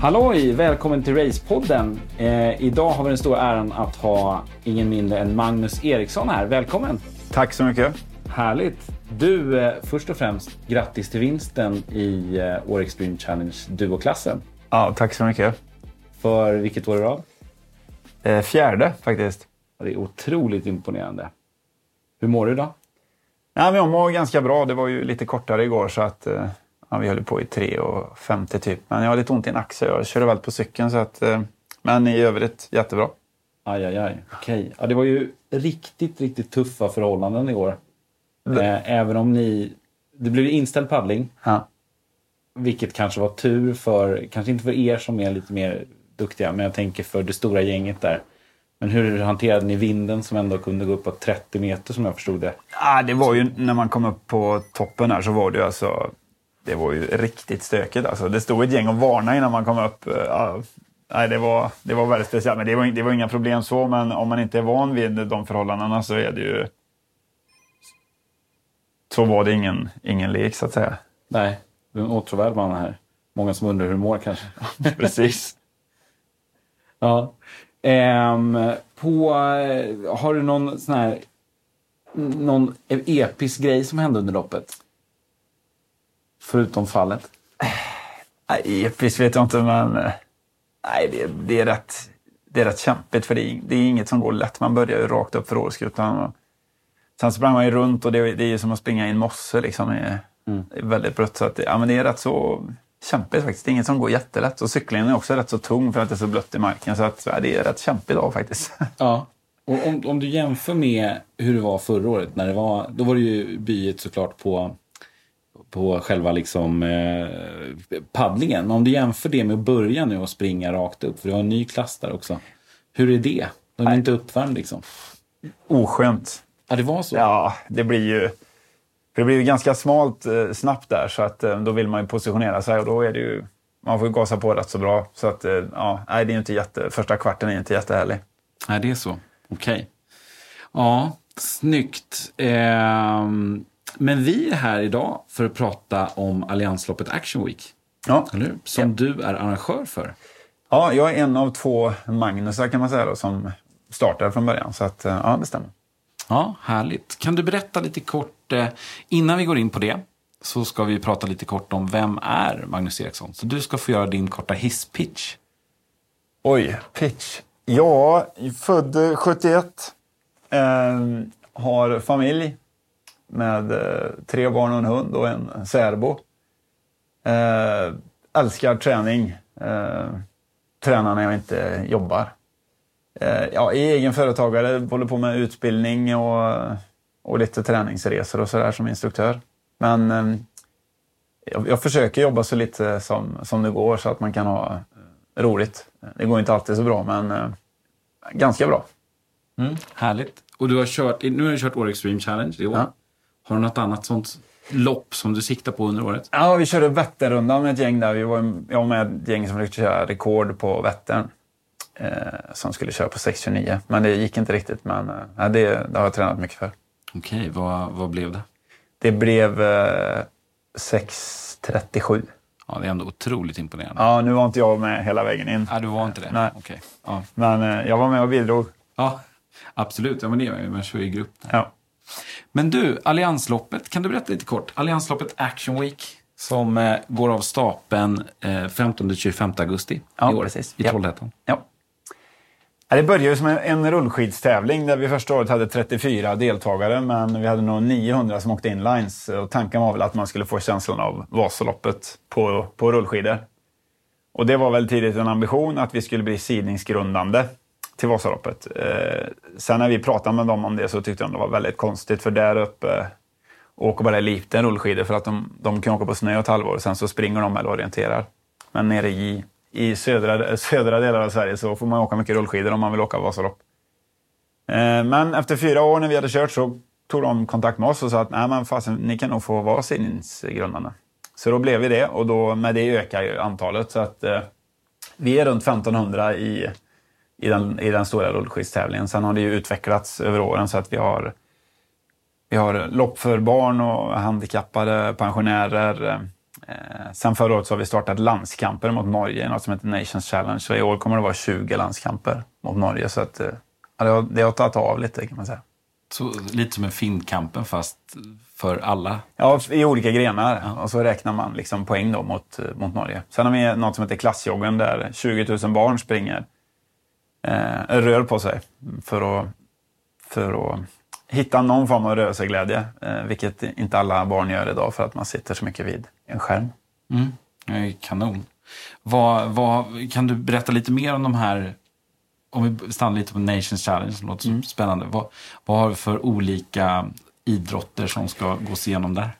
Halloj! Välkommen till Racepodden. Eh, idag har vi den stora äran att ha ingen mindre än Magnus Eriksson här. Välkommen! Tack så mycket. Härligt! Du, eh, först och främst grattis till vinsten i eh, Åre Extreme Challenge Duo-klassen. Ja, tack så mycket. För vilket år i rad? Eh, fjärde faktiskt. Det är otroligt imponerande. Hur mår du idag? Nej, men jag mår ganska bra. Det var ju lite kortare igår så att eh, ja, vi höll på i 3.50 typ. Men jag har lite ont i en axel. Jag körde väl på cykeln så att... Eh, men i övrigt jättebra. Aj, aj, aj. Okej. Ja, det var ju riktigt, riktigt tuffa förhållanden igår. Eh, även om ni... Det blev inställd paddling. Ja. Vilket kanske var tur för, kanske inte för er som är lite mer duktiga, men jag tänker för det stora gänget där. Men hur hanterade ni vinden som ändå kunde gå upp på 30 meter som jag förstod det? Ja, det var ju när man kom upp på toppen här så var det ju alltså... Det var ju riktigt stökigt alltså. Det stod ett gäng och varnade innan man kom upp. Ja, nej, det var, det var väldigt speciellt. Men det var, det var inga problem så, men om man inte är van vid de förhållandena så är det ju... Så var det ingen, ingen lek så att säga. Nej, du är en åtråvärd man här. Många som undrar hur du mår kanske. Precis. Ja. Ehm, på, har du någon sån här någon episk grej som hände under loppet? Förutom fallet. Nej, episkt vet jag inte, men eh, nej, det, det, är rätt, det är rätt kämpigt för det är, det är inget som går lätt. Man börjar ju rakt upp för årskutan. Sen sprang man ju runt och det, det är ju som att springa i en mosse. Liksom. Det är, Mm. är väldigt blött. Så att, ja, men det är rätt så kämpigt faktiskt. Det är inget som går jättelätt. Och cyklingen är också rätt så tung för att det är så blött i marken. Så att, ja, det är rätt kämpigt idag faktiskt. Ja. Och om, om du jämför med hur det var förra året, när det var, då var det ju byet såklart på, på själva liksom, eh, paddlingen. Men om du jämför det med att börja nu och springa rakt upp, för du har en ny klass där också. Hur är det? De är inte uppvärmd liksom. Oskönt. Ja, det var så? Ja, det blir ju... För det blir ju ganska smalt eh, snabbt där så att eh, då vill man ju positionera sig och då är det ju... Man får ju gasa på rätt så bra. Så att eh, ja, nej, det är inte jätte... Första kvarten är inte jättehärlig. Nej, det är så. Okej. Ja, snyggt. Men vi är här idag för att prata om Alliansloppet Action Week. Ja. Som du är arrangör för. ja, jag är en av två Magnusar kan man säga då, som startade från början. Så att, eh, ja, det stämmer. Ja, härligt. Kan du berätta lite kort, eh, innan vi går in på det, så ska vi prata lite kort om vem är Magnus Eriksson. Så du ska få göra din korta hisspitch. Oj, pitch. Ja, född eh, 71. Eh, har familj med eh, tre barn och en hund och en särbo. Eh, älskar träning. Eh, tränar när jag inte jobbar. Eh, ja, är egen företagare, håller på med utbildning och, och lite träningsresor och sådär som instruktör. Men eh, jag, jag försöker jobba så lite som, som det går så att man kan ha eh, roligt. Det går inte alltid så bra, men eh, ganska bra. Härligt. Och du har kört, nu har du kört Åre Extreme Challenge i år. Ja. Har du något annat sånt lopp som du siktar på under året? Ja, vi körde Vätternrundan med ett gäng där. Vi var, jag var med ett gäng som försökte köra rekord på Vättern. Eh, som skulle köra på 6.29. Men det gick inte riktigt. Men eh, det, det har jag tränat mycket för. Okej, vad, vad blev det? Det blev eh, 6.37. Ja, det är ändå otroligt imponerande. Ja, nu var inte jag med hela vägen in. Ja, du var inte det? Nej. Okej. Ja. Men eh, jag var med och bidrog. ja, absolut. Ja, men det är man kör i grupp. Ja. Men du, Alliansloppet, kan du berätta lite kort? Alliansloppet Action Week som eh, går av stapeln eh, 15-25 augusti Ja, i år precis. i. Trollhättan. Ja. Ja, Det började som en, en rullskidstävling där vi första året hade 34 deltagare men vi hade nog 900 som åkte inlines. Och tanken var väl att man skulle få känslan av Vasaloppet på, på rullskidor. Och det var väl tidigt en ambition att vi skulle bli sidningsgrundande till Vasaloppet. Eh, sen när vi pratade med dem om det så tyckte de det var väldigt konstigt för där uppe åker bara liten rullskidor för att de, de kan åka på snö ett halvår och sen så springer de eller orienterar. Men nere i, i södra, södra delar av Sverige så får man åka mycket rullskidor om man vill åka Vasalopp. Eh, men efter fyra år när vi hade kört så tog de kontakt med oss och sa att Nej, men fasen, ni kan nog få vara sidningsgrundarna. Så då blev vi det och då, med det ökar ju antalet. Så att, eh, vi är runt 1500 i, i, den, i den stora rullskidstävlingen. Sen har det ju utvecklats över åren så att vi har, vi har lopp för barn och handikappade, pensionärer, Eh, sen förra året så har vi startat landskamper mot Norge, något som heter Nations Challenge. Så i år kommer det vara 20 landskamper mot Norge. Så att, eh, det, har, det har tagit av lite kan man säga. Så, lite som en Finnkampen fast för alla? Ja, i olika grenar. Ja. Och så räknar man liksom poäng då mot, mot Norge. Sen har vi något som heter Klassjoggen där 20 000 barn springer, eh, rör på sig för att, för att hitta någon form av rörelseglädje. Eh, vilket inte alla barn gör idag för att man sitter så mycket vid en skärm. Mm. Kanon. Vad, vad, kan du berätta lite mer om de här om vi stannar lite på Nations Challenge som låter mm. spännande. Vad, vad har vi för olika idrotter som ska gås igenom där?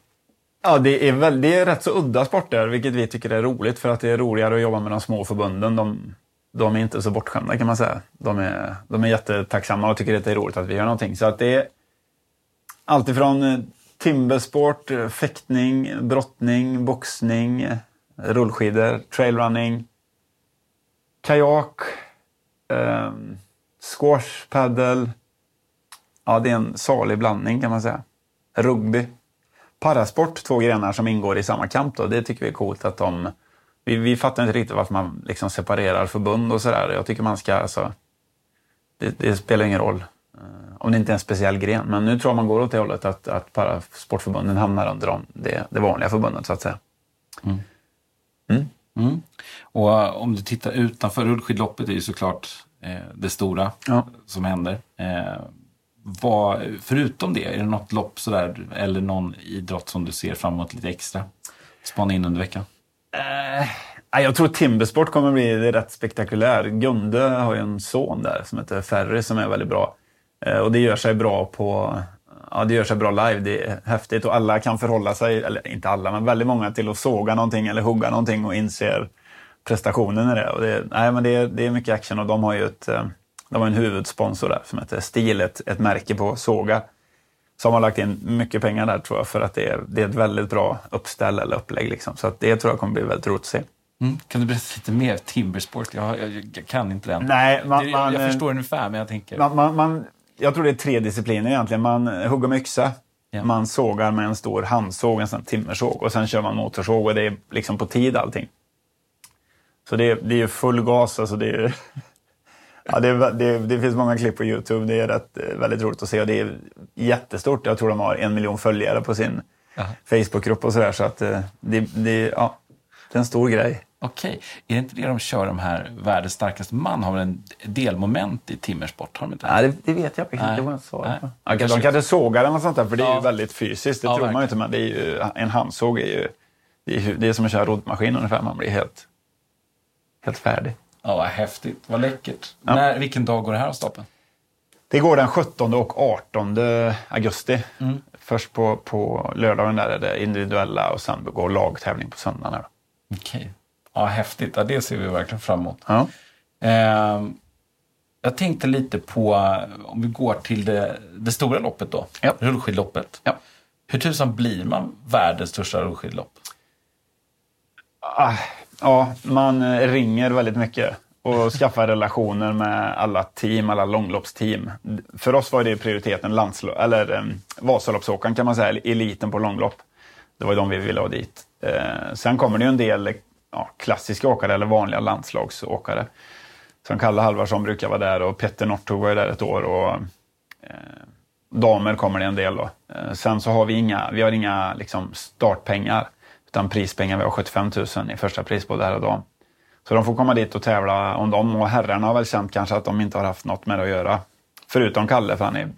Ja, det är, väl, det är rätt så udda sporter, vilket vi tycker är roligt för att det är roligare att jobba med de små förbunden. De, de är inte så bortskämda kan man säga. De är, de är jättetacksamma och tycker att det är roligt att vi gör någonting. Så att det är alltifrån eh, timbersport, eh, fäktning, brottning, boxning, eh, rullskidor, trailrunning, kajak, eh, squash, paddle. Ja, det är en salig blandning kan man säga. Rugby. Parasport, två grenar som ingår i samma kamp. Då. Det tycker vi är coolt att de... Vi, vi fattar inte riktigt varför man liksom separerar förbund och sådär. Jag tycker man ska... Alltså, det, det, spelar ingen roll eh, om det inte är en speciell gren. Men nu tror jag man går åt det hållet att, att parasportförbunden hamnar under dem, det, det vanliga förbundet så att säga. Mm. Mm. Mm. Och uh, om du tittar utanför, rullskidloppet är ju såklart eh, det stora ja. som händer. Eh, vad, förutom det, är det något lopp sådär, eller någon idrott som du ser fram emot lite extra? Spana in under veckan. Eh, jag tror timbersport kommer bli rätt spektakulär. Gunde har ju en son där som heter Ferry som är väldigt bra. Eh, och det gör sig bra på ja, det gör sig bra live. Det är häftigt och alla kan förhålla sig, eller inte alla, men väldigt många till att såga någonting eller hugga någonting och inser prestationen i det. Och det, nej, men det, är, det är mycket action och de har ju ett, eh, de har en huvudsponsor där som heter Stil, ett, ett märke på såga. Som har lagt in mycket pengar där tror jag för att det är, det är ett väldigt bra uppställ eller upplägg. Liksom. Så att det tror jag kommer bli väldigt roligt att se. Mm. Kan du berätta lite mer Timbersport? Jag, jag, jag kan inte den. Nej, man, jag, jag eh, förstår ungefär, men jag tänker... Man, man, man, jag tror det är tre discipliner egentligen. Man hugger med yxa, ja. man sågar med en stor handsåg, en sån timmersåg och sen kör man motorsåg och det är liksom på tid allting. Så det, det är full gas. Alltså det, är, ja, det, det, det, finns många klipp på Youtube. Det är rätt, eh, väldigt roligt att se och det är jättestort. Jag tror de har en miljon följare på sin Facebookgrupp och sådär. Så att eh, det, det, ja, det är en stor grej. Okej, är det inte det de kör de här världens starkaste man har väl en delmoment i timmersport? Har de inte? Nej, det, det vet jag inte. Det så. Ja, de kanske sågar eller något sånt där, för det är ja. ju väldigt fysiskt. Det ja, tror verkligen. man ju inte, men det är ju, en handsåg är ju det är, det är som att köra roddmaskin ungefär. Man blir helt, helt färdig. Ja, vad häftigt. Vad läckert. Ja. När, vilken dag går det här av stapeln? Det går den 17 och 18 augusti. Mm. Först på, på lördagen där är det individuella och sen går lagtävling på söndagen. Okej. Okay. Ja, häftigt. Ja, det ser vi verkligen fram emot. Ja. Eh, jag tänkte lite på, om vi går till det, det stora loppet då, ja. rullskidloppet. Ja. Hur tusan blir man världens största rullskidlopp? Ah, ja, man eh, ringer väldigt mycket och skaffar relationer med alla team, alla långloppsteam. För oss var det prioriteten landslo- eller eh, Vasaloppsåkaren kan man säga, eliten på långlopp. Det var de vi ville ha dit. Eh, sen kommer det ju en del eh, ja, klassiska åkare eller vanliga landslagsåkare. Som Kalle Halvarsson brukar vara där och Petter Northug var där ett år. Och, eh, damer kommer det en del då. Eh, sen så har vi inga, vi har inga liksom, startpengar. Utan prispengar, vi har 75 000 i första pris både här och dam. Så de får komma dit och tävla om dem. Och herrarna har väl känt kanske att de inte har haft något med det att göra. Förutom Kalle, för han är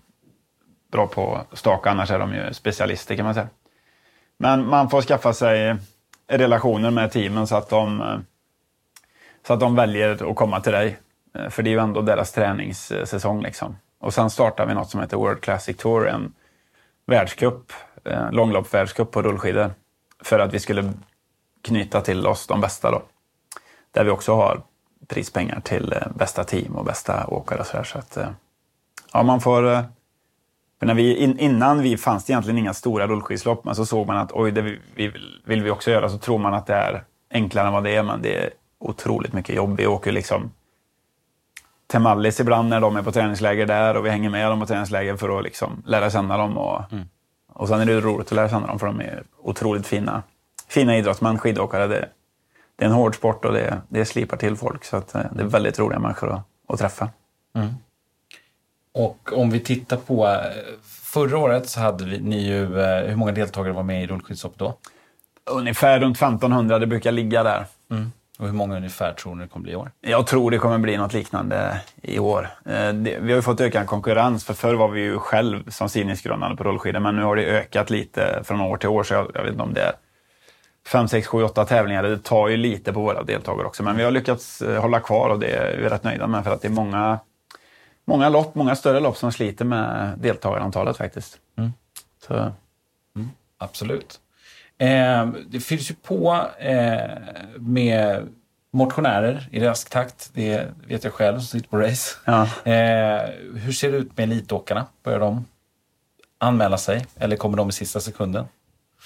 bra på staka, annars är de ju specialister kan man säga. Men man får skaffa sig relationer med teamen så att de, så att de väljer att komma till dig. För det är ju ändå deras träningssäsong. Liksom. Och sen startar vi något som heter World Classic Tour, en världscup, eh, långloppsvärldscup på rullskidor. För att vi skulle knyta till oss de bästa då. Där vi också har prispengar till eh, bästa team och bästa åkare och så, så att, eh, ja, man får eh, när vi, innan vi fanns det egentligen inga stora rullskidslopp, men så såg man att oj, det vill, vi, vill vi också göra. Så tror man att det är enklare än vad det är, men det är otroligt mycket jobb. Vi åker liksom till Mallis ibland när de är på träningsläger där och vi hänger med dem på träningsläger för att liksom lära känna dem. Och, mm och sen är det roligt att lära känna dem för de är otroligt fina, fina idrottsmän, skidåkare. Det, det är en hård sport och det, det slipar till folk. Så att, eh, det är väldigt roliga människor att, att träffa. Mm. Och om vi tittar på... Eh, förra året så hade vi, ni ju... Eh, hur många deltagare var med i rullskidsopp då? Ungefär runt 1500, det brukar ligga där. Mm. Och hur många ungefär tror ni det kommer bli i år? Jag tror det kommer bli något liknande i år. Vi har ju fått ökad konkurrens, för förr var vi ju själv som simningsgrundande på rullskidor, men nu har det ökat lite från år till år, så jag, jag vet inte om det är 5, 6, 7, 8 tävlingar. Det tar ju lite på våra deltagare också. Men vi har lyckats eh, hålla kvar och det är vi rätt nöjda med för att det är många, många lopp, många större lopp som sliter med deltagarantalet faktiskt. Mm. Så. Mm, absolut. Eh, det fylls ju på eh, med motionärer i rask takt. Det vet jag själv som sitter på race. Ja. Eh, hur ser det ut med elitåkarna? Börjar de anmäla sig eller kommer de i sista sekunden?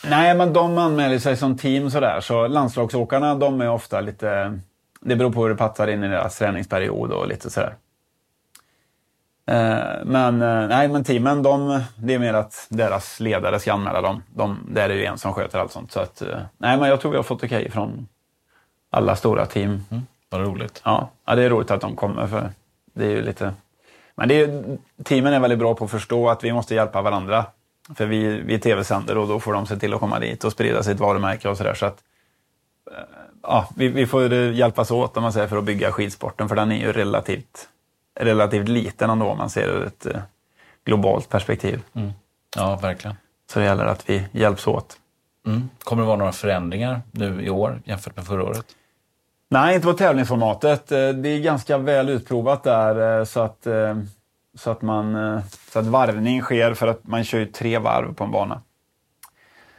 Nej, men de anmäler sig som team sådär. Så landslagsåkarna, de är ofta lite... Det beror på hur det passar in i deras träningsperiod och lite sådär. Eh, men eh, nej, men teamen, de, det är mer att deras ledare ska anmäla dem. De, där är det ju en som sköter allt sånt. Så att, eh, nej, men jag tror vi har fått okej okay från alla stora team. Mm, vad roligt. Ja, ja, det är roligt att de kommer. för det är ju lite... Men det är, teamen är väldigt bra på att förstå att vi måste hjälpa varandra. För vi, vi tv-sänder och då får de se till att komma dit och sprida sitt varumärke och sådär. Så att, ja, vi, vi får hjälpas åt om man säger, för att bygga skidsporten, för den är ju relativt, relativt liten ändå om man ser det ur ett eh, globalt perspektiv. Mm. Ja, verkligen. Så det gäller att vi hjälps åt. Mm. Kommer det vara några förändringar nu i år jämfört med förra året? Nej, inte på tävlingsformatet. Eh, det är ganska väl utprovat där så att så att, man, eh, så att varvning sker för att man kör ju tre varv på en bana.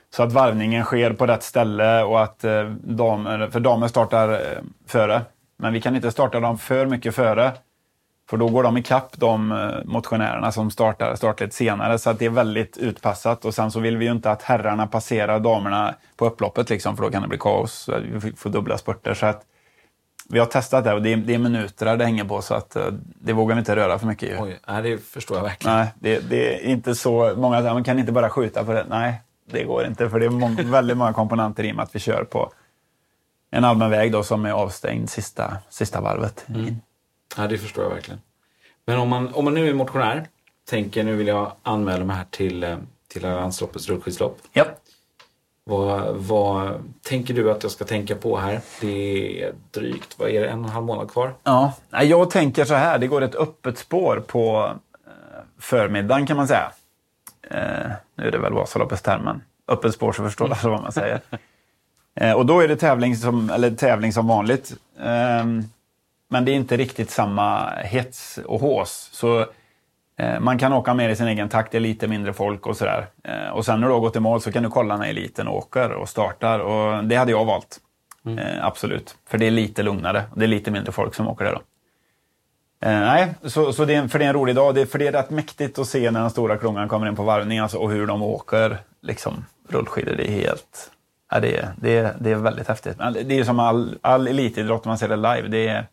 Så att varvningen sker på rätt ställe och att eh, damer, för damer startar eh, före. Men vi kan inte starta dem för mycket före. För då går de ikapp de motionärerna som startar, lite senare. Så att det är väldigt utpassat. Och sen så vill vi ju inte att herrarna passerar damerna på upploppet liksom, för då kan det bli kaos. Vi får dubbla spurter. Så att vi har testat det och det är, det är minuter det hänger på så att uh, det vågar vi inte röra för mycket i. Oj, nej, det förstår jag verkligen. Nej, det, det, är inte så... Många säger man kan inte bara skjuta på det. Nej, det går inte för det är må väldigt många komponenter i och med att vi kör på en allmän väg då som är avstängd sista, sista varvet. Mm. Ja, det förstår jag verkligen. Men om man, om man nu är motionär, tänker nu vill jag anmäla mig här till, eh, till Landsloppets rullskidslopp. Ja. Vad, vad tänker du att jag ska tänka på här? Det är drygt, vad är det, en och en halv månad kvar? Ja, jag tänker så här, det går ett öppet spår på eh, förmiddagen kan man säga. Eh, nu är det väl Vasaloppets termen. Öppet spår så förstår alla vad man säger. Eh, och då är det tävling som, eller tävling som vanligt. Eh, men det är inte riktigt samma hets och hås. Så Eh, man kan åka mer i sin egen takt, det är lite mindre folk och sådär. Eh, och sen när du har gått i mål så kan du kolla när eliten åker och startar. Och det hade jag valt. Mm. Eh, absolut. För det är lite lugnare. Det är lite mindre folk som åker det då. nej, så, så det är, för det är en rolig dag. Det, för det är rätt mäktigt att se när den stora klungan kommer in på varvning alltså, och hur de åker liksom, rullskidor. Det är helt... Ja, det, är, det, är, det är väldigt häftigt. Det är som all, all elitidrott, man ser det live. Det är,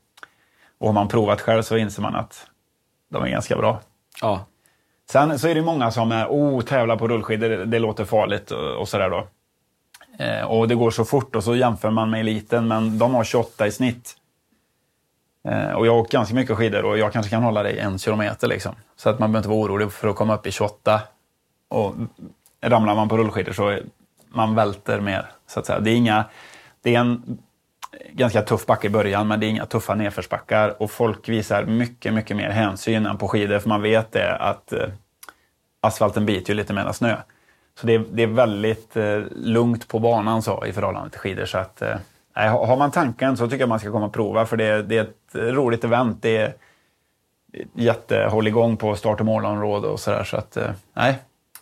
och har man provat själv så inser man att de är ganska bra. Ja. Sen så är det många som är, oh, tävla på rullskidor, det, det låter farligt och, och sådär då. Eh, och det går så fort och så jämför man med eliten, men de har 28 i snitt. Eh, och jag åker ganska mycket skidor och jag kanske kan hålla det i en kilometer liksom. Så att man behöver inte vara orolig för att komma upp i 28. Och ramlar man på rullskidor så man välter mer, så att säga. Det är inga... Det är en ganska tuff backe i början, men det är inga tuffa nedförsbackar. Och folk visar mycket, mycket mer hänsyn än på skidor, för man vet det att eh, asfalten biter ju lite mer än snö. Så det är, det är väldigt eh, lugnt på banan så, i förhållande till skidor. Så att, eh, har man tanken så tycker jag man ska komma och prova, för det, det är ett eh, roligt event. Det är jättehålligång på start och målområde och sådär. Så att, eh, nej,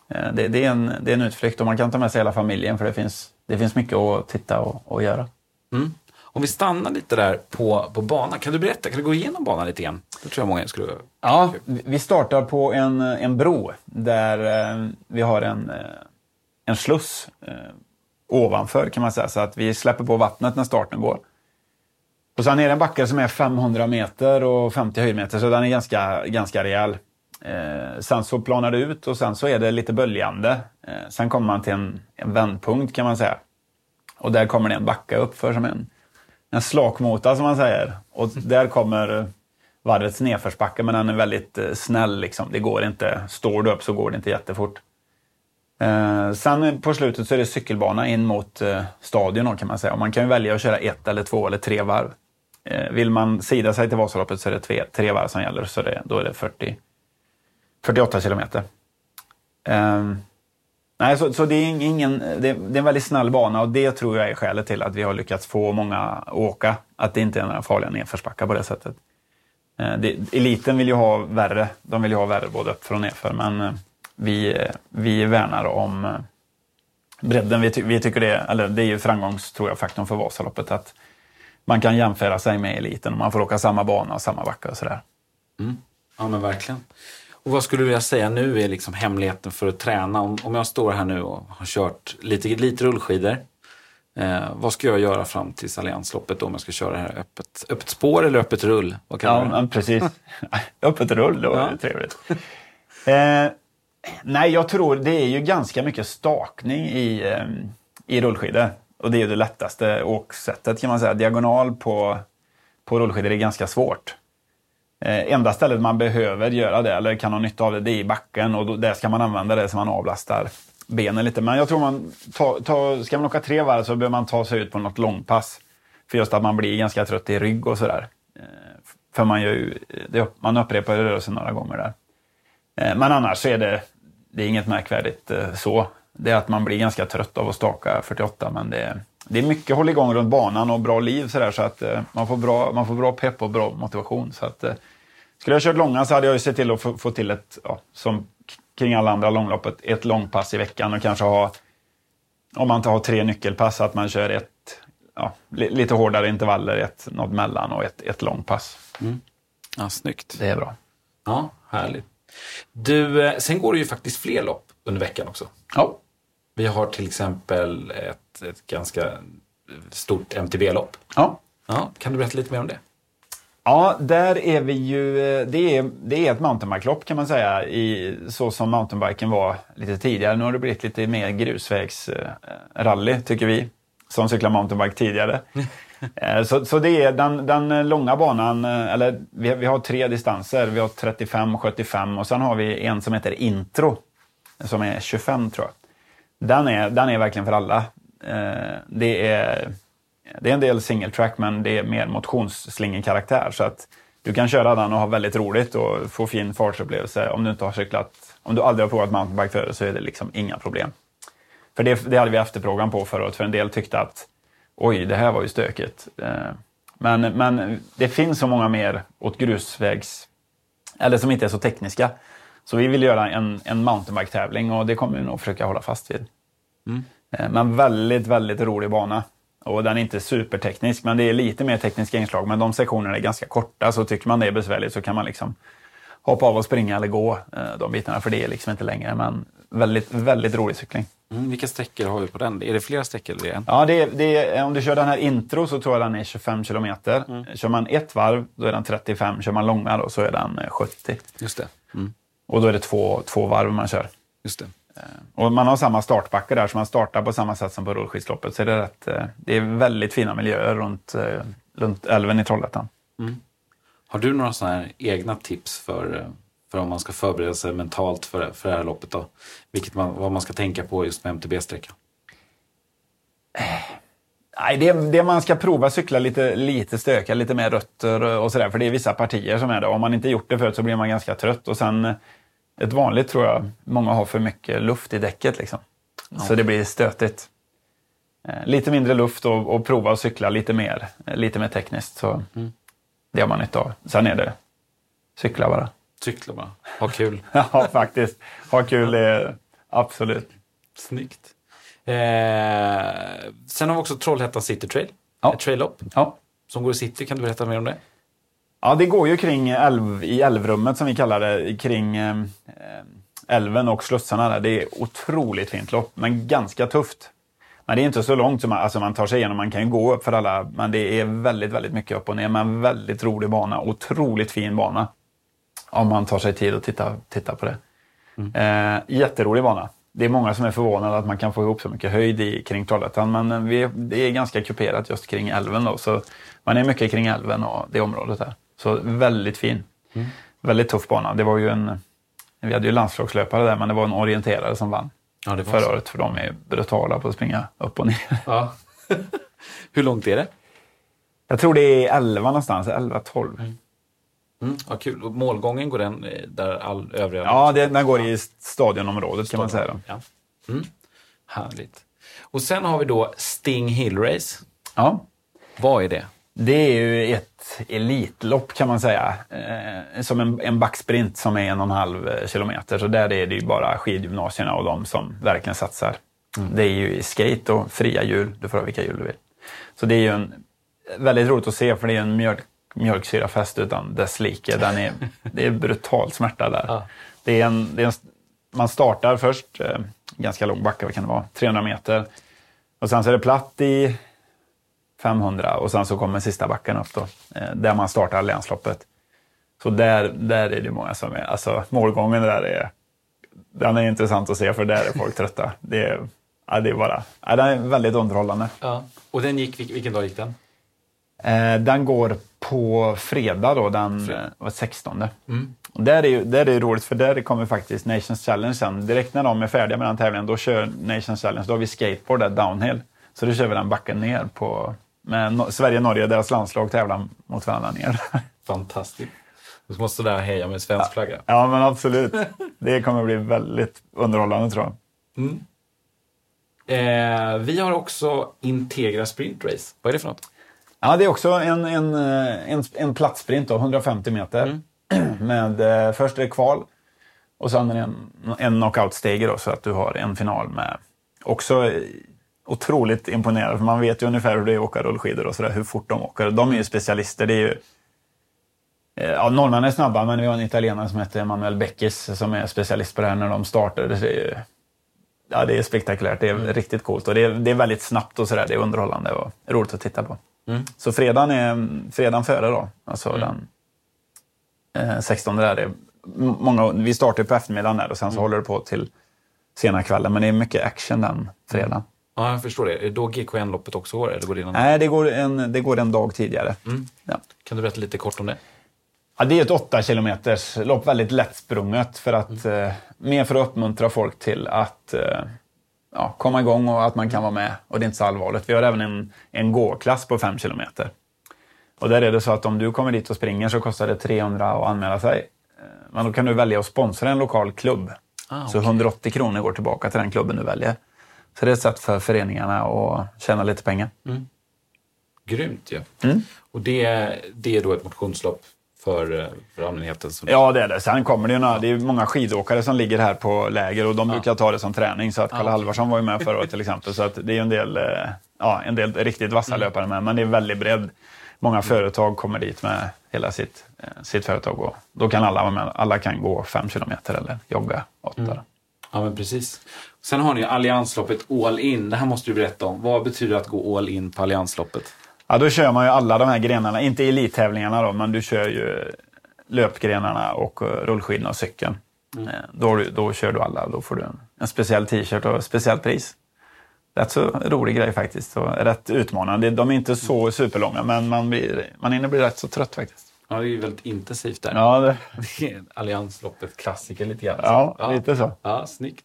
eh, det, det, är en, det är en utflykt och man kan ta med sig hela familjen, för det finns, det finns mycket att titta och, och göra. Mm. Om vi stannar lite där på, på banan, kan du berätta, kan du gå igenom banan lite grann? Det tror jag många skulle... Ja, vi startar på en, en bro där eh, vi har en, eh, en sluss eh, ovanför kan man säga, så att vi släpper på vattnet när starten går. Och sen är det en backe som är 500 meter och 50 höjdmeter, så den är ganska, ganska rejäl. Eh, sen så planar det ut och sen så är det lite böljande. Eh, sen kommer man till en, en vändpunkt kan man säga. Och där kommer det en backa upp för som en, en slakmota som man säger. Och där kommer eh, varvets nedförsbacke, men den är väldigt eh, snäll. Liksom. Det går inte, står du upp så går det inte jättefort. Eh, sen på slutet så är det cykelbana in mot eh, stadion kan man säga. Och man kan ju välja att köra ett eller två eller tre varv. Eh, vill man sida sig till Vasaloppet så är det tre, tre varv som gäller, så det, då är det 40, 48 kilometer. Eh, Nej, så, så det, är ingen, det, det, är en väldigt snäll bana och det tror jag är skälet till att vi har lyckats få många att åka. Att det inte är några farliga nedförsbackar på det sättet. Eh, det, eliten vill ju ha värre. De vill ju ha värre både uppför och nedför. Men eh, vi, eh, vi värnar om eh, bredden. Vi, ty, vi tycker det, eller det är ju framgångs, tror jag, faktorn för Vasaloppet. Att man kan jämföra sig med eliten och man får åka samma bana och samma backa och sådär. Mm. Ja, men verkligen. Och vad skulle du vilja säga nu är liksom hemligheten för att träna? Om, om jag står här nu och har kört lite, lite rullskidor. Eh, vad ska jag göra fram till Alliansloppet om jag ska köra det här öppet, öppet spår eller öppet rull? Vad ja, men precis. öppet rull, det var ja. trevligt. Eh, nej, jag tror det är ju ganska mycket stakning i, eh, i rullskidor. Och det är ju det lättaste åksättet kan man säga. Diagonal på, på rullskidor är ganska svårt. Eh, enda stället man behöver göra det, eller kan ha nytta av det, det är i backen och då, där ska man använda det så man avlastar benen lite. Men jag tror man, ta, ta, ska man åka tre varv så behöver man ta sig ut på något långpass. För just att man blir ganska trött i rygg och sådär. Eh, för man, gör ju, det, man upprepar rörelsen några gånger där. Eh, men annars så är det, det är inget märkvärdigt eh, så. Det är att man blir ganska trött av att staka 48 men det, det är mycket håll igång runt banan och bra liv sådär så att man får bra, man får bra pepp och bra motivation. Så att, skulle jag kört långa så hade jag ju sett till att få, få till ett, ja, som kring alla andra långloppet, ett långpass i veckan och kanske ha, om man inte har tre nyckelpass, att man kör ett, ja, lite hårdare intervaller, ett något mellan och ett, ett långpass. Mm. Ja, snyggt. Det är bra. Ja, härligt. Du, eh, sen går det ju faktiskt fler lopp under veckan också. Ja. Vi har till exempel ett, ett ganska stort MTB-lopp. Ja. ja. Kan du berätta lite mer om det? Ja, där är vi ju, det är, det är ett mountainbike-lopp kan man säga, i, så som mountainbiken var lite tidigare. Nu har det blivit lite mer grusvägsrally tycker vi, som cyklar mountainbike tidigare. Eh, så, så det är den, den långa banan, eh, eller vi, vi har tre distanser. Vi har 35, 75 och sen har vi en som heter Intro, som är 25 tror jag. Den är, den är verkligen för alla. Eh, det är det är en del single track men det är mer motionsslingenkaraktär. Så att du kan köra den och ha väldigt roligt och få fin fartsupplevelse. Om du inte har cyklat, om du aldrig har provat mountainbike förut så är det liksom inga problem. För det, det hade vi efterfrågan på förut, för en del tyckte att oj, det här var ju stökigt. Eh, men, men det finns så många mer åt grusvägs, eller som inte är så tekniska. Så vi vill göra en, en mountainbike-tävling och det kommer vi nog försöka hålla fast vid. Mm. Eh, men väldigt, väldigt rolig bana. Och den är inte superteknisk, men det är lite mer tekniska inslag. Men de sektionerna är ganska korta, så tycker man det är besvärligt så kan man liksom hoppa av och springa eller gå eh, de bitarna, för det är liksom inte längre. Men väldigt, väldigt rolig cykling. Mm, vilka sträckor har vi på den? Är det flera sträckor? Eller en? Ja, det är, det är, om du kör den här intro så tror jag den är 25 kilometer. Mm. Kör man ett varv, då är den 35. Kör man långa då, så är den 70. Eh, Just det. Mm. Och då är det två, två varv man kör. Just det. Eh, och man har samma startbacke där, så man startar på samma sätt som på rullskidsloppet. Så det är, rätt, eh, det är väldigt fina miljöer runt, eh, runt älven i Trollhättan. Mm. Har du några sådana här egna tips för, för om man ska förbereda sig mentalt för, för det här loppet? Då? Vilket man, vad man ska tänka på just med MTB-sträckan? Nej, det, det man ska prova cykla lite, lite stöka, lite mer rötter och sådär. För det är vissa partier som är det. Om man inte gjort det förut så blir man ganska trött. Och sen ett vanligt tror jag många har för mycket luft i däcket. Liksom. Ja. Så det blir stötigt. Eh, lite mindre luft och, och, prova att cykla lite mer, eh, lite mer tekniskt. Så mm. Det har man nytta av. Sen är det cykla bara. Cykla bara. Ha kul. ja, faktiskt. Ha kul är absolut. Snyggt. Eh, sen har vi också Trollhättan City Trail. Ja. Ett trail-lopp. Ja. Som går i city. Kan du berätta mer om det? Ja, det går ju kring älv, i älvrummet som vi kallar det, kring eh, älven och slussarna där. Det är otroligt fint lopp, men ganska tufft. Men det är inte så långt som man, alltså man tar sig igenom. Man kan ju gå upp för alla, men det är väldigt, väldigt mycket upp och ner. Men väldigt rolig bana, otroligt fin bana. Om man tar sig tid att titta, titta på det. Mm. Eh, jätterolig bana. det är många som är förvånade att man kan få ihop så mycket höjd i, kring Trollhättan. Men eh, vi, det är ganska kuperat just kring älven. Då, så man är mycket kring älven och det området där. Så väldigt fin. Mm. Väldigt tuff bana. Det var ju en, vi hade ju landslagslöpare där, men det var en orienterare som vann ja, det förra så. året. För de är brutala på att springa upp och ner. Ja. Hur långt är det? Jag tror det är 11 någonstans, 11-12. Mm. Mm, ja, kul. Och målgången går den eh, där all övriga... Ja, det, den går i stadionområdet kan man säga. Ja. Mm. Härligt. Och sen har vi då Sting Hill Race. Ja. Vad är det? Det är ju ett elitlopp kan man säga. Eh, som en, en backsprint som är en och en halv eh, kilometer. Så där är det ju bara skidgymnasierna och de som verkligen satsar. Mm. Det är ju skate och fria hjul. Du får ha vilka hjul du vill. Så det är ju en, väldigt roligt att se för det är en mjölk, mjölksyrafest utan dess like. Den är, det är brutal smärta där. Ja. Det är en, det är en, man startar först, eh, ganska lång backe, vad kan det vara, 300 meter. Och sen så är det platt i 500 och sen så kommer sista backen upp då, eh, där man startar länsloppet. Så där, där är det många som är, alltså målgången där är, den är intressant att se för där är folk trötta. Det är, ja, det är bara, ja, den är väldigt underhållande. Ja. Och den gick, vilken dag gick den? Eh, den går på fredag då, den fredag. 16. Mm. Och där är, där är det roligt för där kommer faktiskt Nations Challenge sen. Direkt när de är färdiga med den tävlingen, då kör Nations Challenge. Då har vi skateboard där, downhill. Så då kör vi den backen ner på... Med Sverige-Norge, deras landslag tävlar mot varandra ner. Fantastiskt. Du måste där heja med svensk flagga. Ja, men absolut. Det kommer bli väldigt underhållande tror jag. Mm. Eh, vi har också Integra Sprint Race. Vad är det för något? Ja, det är också en, en, eh, en, en platssprint, 150 meter. Mm. Med, eh, först är det kval och sen är det en, en knockout-stege så att du har en final med. Också eh, otroligt imponerande, för man vet ju ungefär hur det är att åka rullskidor och sådär, hur fort de åker. De är ju specialister. Det är ju, eh, ja, norrmännen är snabba, men vi har en italienare som heter Manuel Beckis som är specialist på det här när de startar. Det är, ja, det är spektakulärt, det är mm. riktigt coolt och det är, det är väldigt snabbt och sådär. Det är underhållande och roligt att titta på. Mm. Så fredagen är fredagen före då, alltså mm. den eh, 16 där. Är många, vi startar på eftermiddagen där och sen så mm. håller det på till sena kvällen. Men det är mycket action den fredagen. Ja, jag förstår det. Är det då GKN-loppet också går? Eller går det innan? Nej, det går, en, det går en dag tidigare. Mm. Ja. Kan du berätta lite kort om det? Ja, det är ett 8 kilometers lopp, väldigt lättsprunget. För att, mm. eh, mer för att uppmuntra folk till att eh, ja, komma igång och att man kan vara med. Och det är inte så allvarligt. Vi har även en, en gåklass på 5 kilometer. Och där är det så att om du kommer dit och springer så kostar det 300 att anmäla sig. Eh, men då kan du välja att sponsra en lokal klubb. Ah, okay. Så 180 kronor går tillbaka till den klubben du väljer. Så det är ett sätt för föreningarna att tjäna lite pengar. Mm. Grymt ju. Ja. Mm. Och det, det är då ett motionslopp för, för allmänheten? Som... Ja, det är det. Sen kommer det ju några, det är många skidåkare som ligger här på läger och de ja. brukar ta det som träning. Så att Kalle ja. Halvarsson var ju med förra året till exempel. Så att det är en del, eh, ja, en del riktigt vassa mm. löpare med, men det är väldigt bredd. Många företag kommer dit med hela sitt, eh, sitt företag och då kan alla vara med. Alla kan gå fem kilometer eller jogga åtta. Mm. Ja, men precis. Sen har ni Alliansloppet All In. Det här måste du berätta om. Vad betyder att gå all in på Alliansloppet? Ja, då kör man ju alla de här grenarna. Inte elittävlingarna då, men du kör ju löpgrenarna och eh, rullskidorna och cykeln. Mm. Eh, då, då kör du alla. Då får du en, en speciell t-shirt och ett speciellt pris. Rätt så rolig grej faktiskt och rätt utmanande. De är inte så superlånga, men man, blir, man hinner bli rätt så trött faktiskt. Ja, det är ju väldigt intensivt där. Ja, det... det är Alliansloppet klassiker lite grann. Ja, ja, lite så. Ja, snyggt.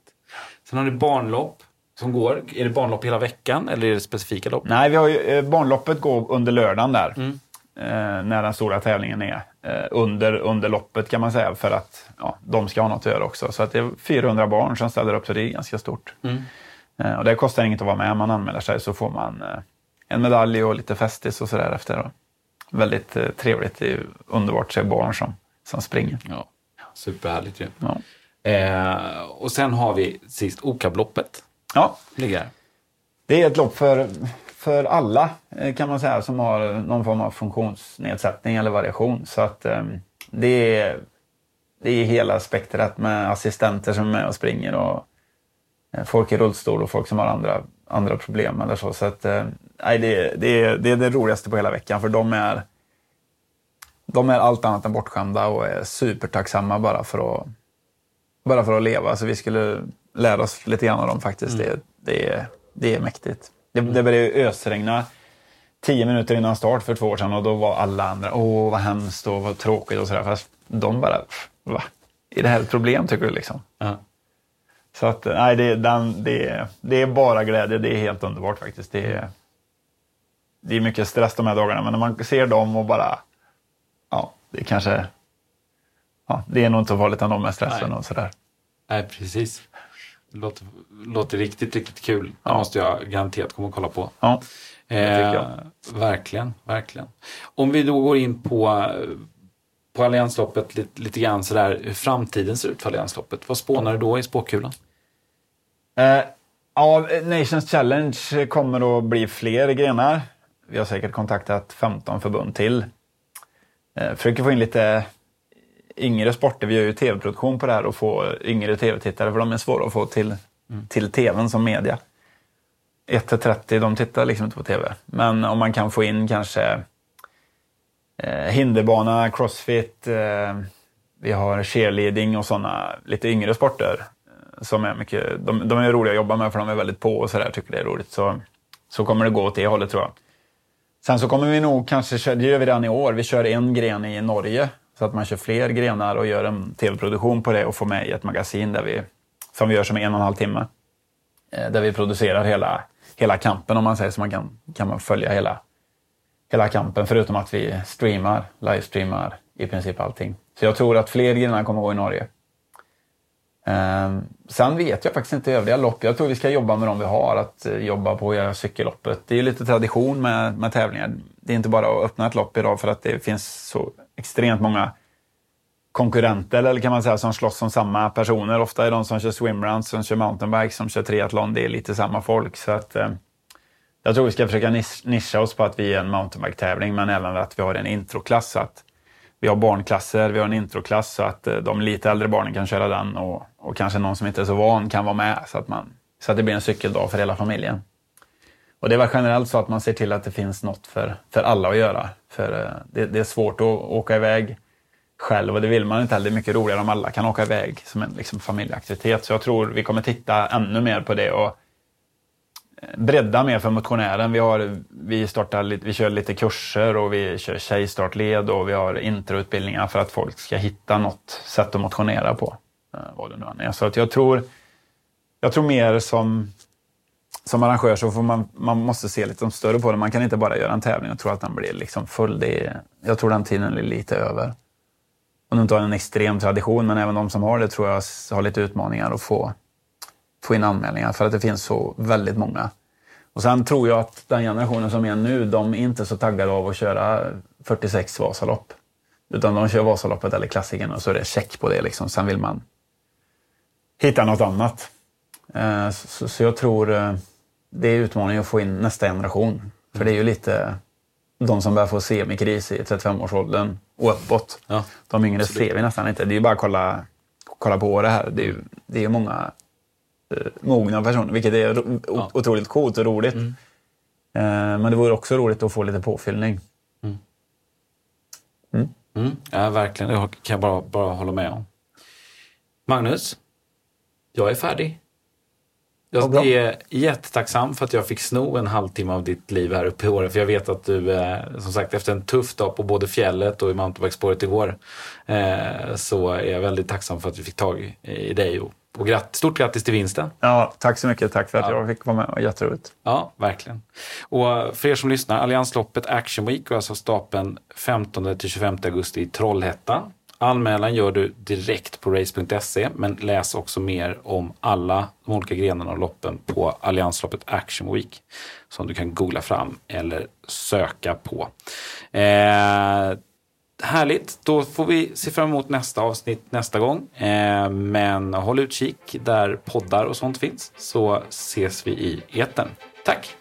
Sen har du barnlopp som går. Är det barnlopp hela veckan eller är det specifika lopp? Nej, vi har ju, eh, barnloppet går under lördagen där. Mm. Eh, när den stora tävlingen är. Eh, under, under loppet kan man säga för att ja, de ska ha något att göra också. Så att det är 400 barn som ställer upp så det är ganska stort. Mm. Eh, och det kostar inget att vara med. Man anmäler sig så får man eh, en medalj och lite festis och sådär efter. Då. Väldigt eh, trevligt. Det är underbart att se barn som, som springer. Ja, superhärligt ju. Ja. Eh, och sen har vi sist Okabloppet. Ja. Ligger. Det är ett lopp för, för alla eh, kan man säga som har någon form av funktionsnedsättning eller variation. Så att um, det, är, det är hela spektrat med assistenter som är med och springer och folk i rullstol och folk som har andra, andra problem eller så. Så att, uh, nej, det, det, är, det är det roligaste på hela veckan för de är, de är allt annat än bortskämda och är supertacksamma bara för att, bara för att leva. Så vi skulle lära oss lite grann av dem faktiskt. Det, det, är, det är mäktigt. Det, det började ösregna tio minuter innan start för två år sedan och då var alla andra, åh vad hemskt och vad tråkigt och sådär. Fast de bara, va? Är det här ett problem tycker du liksom? Ja. Så att, nej, det, den, det, det är bara glädje. Det är helt underbart faktiskt. Det är, det är mycket stress de här dagarna, men när man ser dem och bara, ja, det kanske, ja, det är nog inte farligt ändå med stressen Nej. och sådär. Nej, precis. Det låter, låter riktigt, riktigt kul. Det Ja. måste jag garanterat komma och kolla på. Ja, Eh, verkligen, verkligen. Om vi då går in på, på Alliansloppet lite, lite grann sådär, hur framtiden ser ut för Alliansloppet. Vad spånar du då i spåkulan? Eh, ja, Nations Challenge kommer att bli fler grenar. Vi har säkert kontaktat 15 förbund till. Eh, försöker få in lite yngre sporter. Vi gör ju tv-produktion på det här och få yngre tv-tittare för de är svåra att få till, till tvn som media. 1-30, de tittar liksom inte på tv. Men om man kan få in kanske eh, hinderbana, crossfit, eh, vi har cheerleading och sådana lite yngre sporter eh, som är mycket, de, de är roliga att jobba med för de är väldigt på och sådär, tycker det är roligt. Så, så kommer det gå åt det hållet tror jag. Sen så kommer vi nog kanske, köra- det gör vi redan i år, vi kör en gren i Norge. Så att man kör fler grenar och gör en tv-produktion på det och får med i ett magasin där vi, som vi gör som en och en halv timme. Eh, där vi producerar hela, hela kampen om man säger så man kan, kan man följa hela, hela kampen förutom att vi streamar, livestreamar i princip allting. Så jag tror att fler grenar kommer att gå i Norge. Um, sen vet jag faktiskt inte övriga lopp. Jag tror vi ska jobba med de vi har. Att eh, jobba på att göra cykelloppet. Det är ju lite tradition med, med tävlingar. Det är inte bara att öppna ett lopp idag för att det finns så extremt många konkurrenter, eller kan man säga, som slåss om samma personer. Ofta är de som kör swimruns, som kör mountainbike, som kör triathlon, det är lite samma folk. Så att, uh, jag tror vi ska försöka nischa oss på att vi är en mountainbike-tävling, men även att vi har en introklass. Så att vi har barnklasser, vi har en introklass så att eh, de lite äldre barnen kan köra den och, och kanske någon som inte är så van kan vara med så att, man, så att det blir en cykeldag för hela familjen. Och det är väl generellt så att man ser till att det finns något för, för alla att göra. För eh, det, det är svårt att åka iväg själv och det vill man inte heller. Det är mycket roligare om alla kan åka iväg som en liksom, familjeaktivitet. Så jag tror vi kommer titta ännu mer på det och bredda mer för motionären. Vi, har, vi, startar, vi kör lite kurser och vi kör tjejstartled och vi har introutbildningar för att folk ska hitta något sätt att motionera på. Eh, vad det nu än är. Så att jag tror, jag tror mer som, som arrangör så får man, man måste se lite större på det. Man kan inte bara göra en tävling och tro att den blir liksom full. Det är, jag tror den tiden är lite över. Om du inte har en extrem tradition, men även de som har det tror jag har lite utmaningar att få, få in anmälningar för att det finns så väldigt många. Och sen tror jag att den generationen som är nu, de är inte så taggade av att köra 46 Vasalopp. Utan de kör Vasaloppet eller klassikern och så är det check på det. Liksom. Sen vill man hitta något annat. Eh, Så, jag tror eh, det är utmaningen att få in nästa generation. För det är ju lite de som börjar få semikris i 35-årsåldern och uppåt. Ja, De yngre absolut. ser vi nästan inte. Det är ju bara att kolla, kolla på det här. Det är ju, det är många mogna personer, vilket är Ja. otroligt coolt och roligt. Mm. Eh, men det vore också roligt att få lite påfyllning. Mm, ja, verkligen. Det kan jag bara, bara hålla med om. Magnus, jag är färdig. Jag bra. är jättetacksam för att jag fick sno en halvtimme av ditt liv här uppe i Åre. För jag vet att du, eh, som sagt, efter en tuff dag på både fjället och i mountainbikespåret igår, eh, så är jag väldigt tacksam för att vi fick tag i dig. Och, och gratt, stort grattis till vinsten. Ja, tack så mycket. Tack för att Ja. jag fick vara med. Jätteroligt. Ja, verkligen. Och för er som lyssnar, Alliansloppet Action Week går alltså stapeln 15-25 augusti i Trollhättan. Anmälan gör du direkt på race.se men läs också mer om alla de olika grenarna och loppen på Alliansloppet Action Week som du kan googla fram eller söka på. Eh, Härligt, då får vi se fram emot nästa avsnitt nästa gång. Eh, men håll utkik där poddar och sånt finns så ses vi i etern. Tack!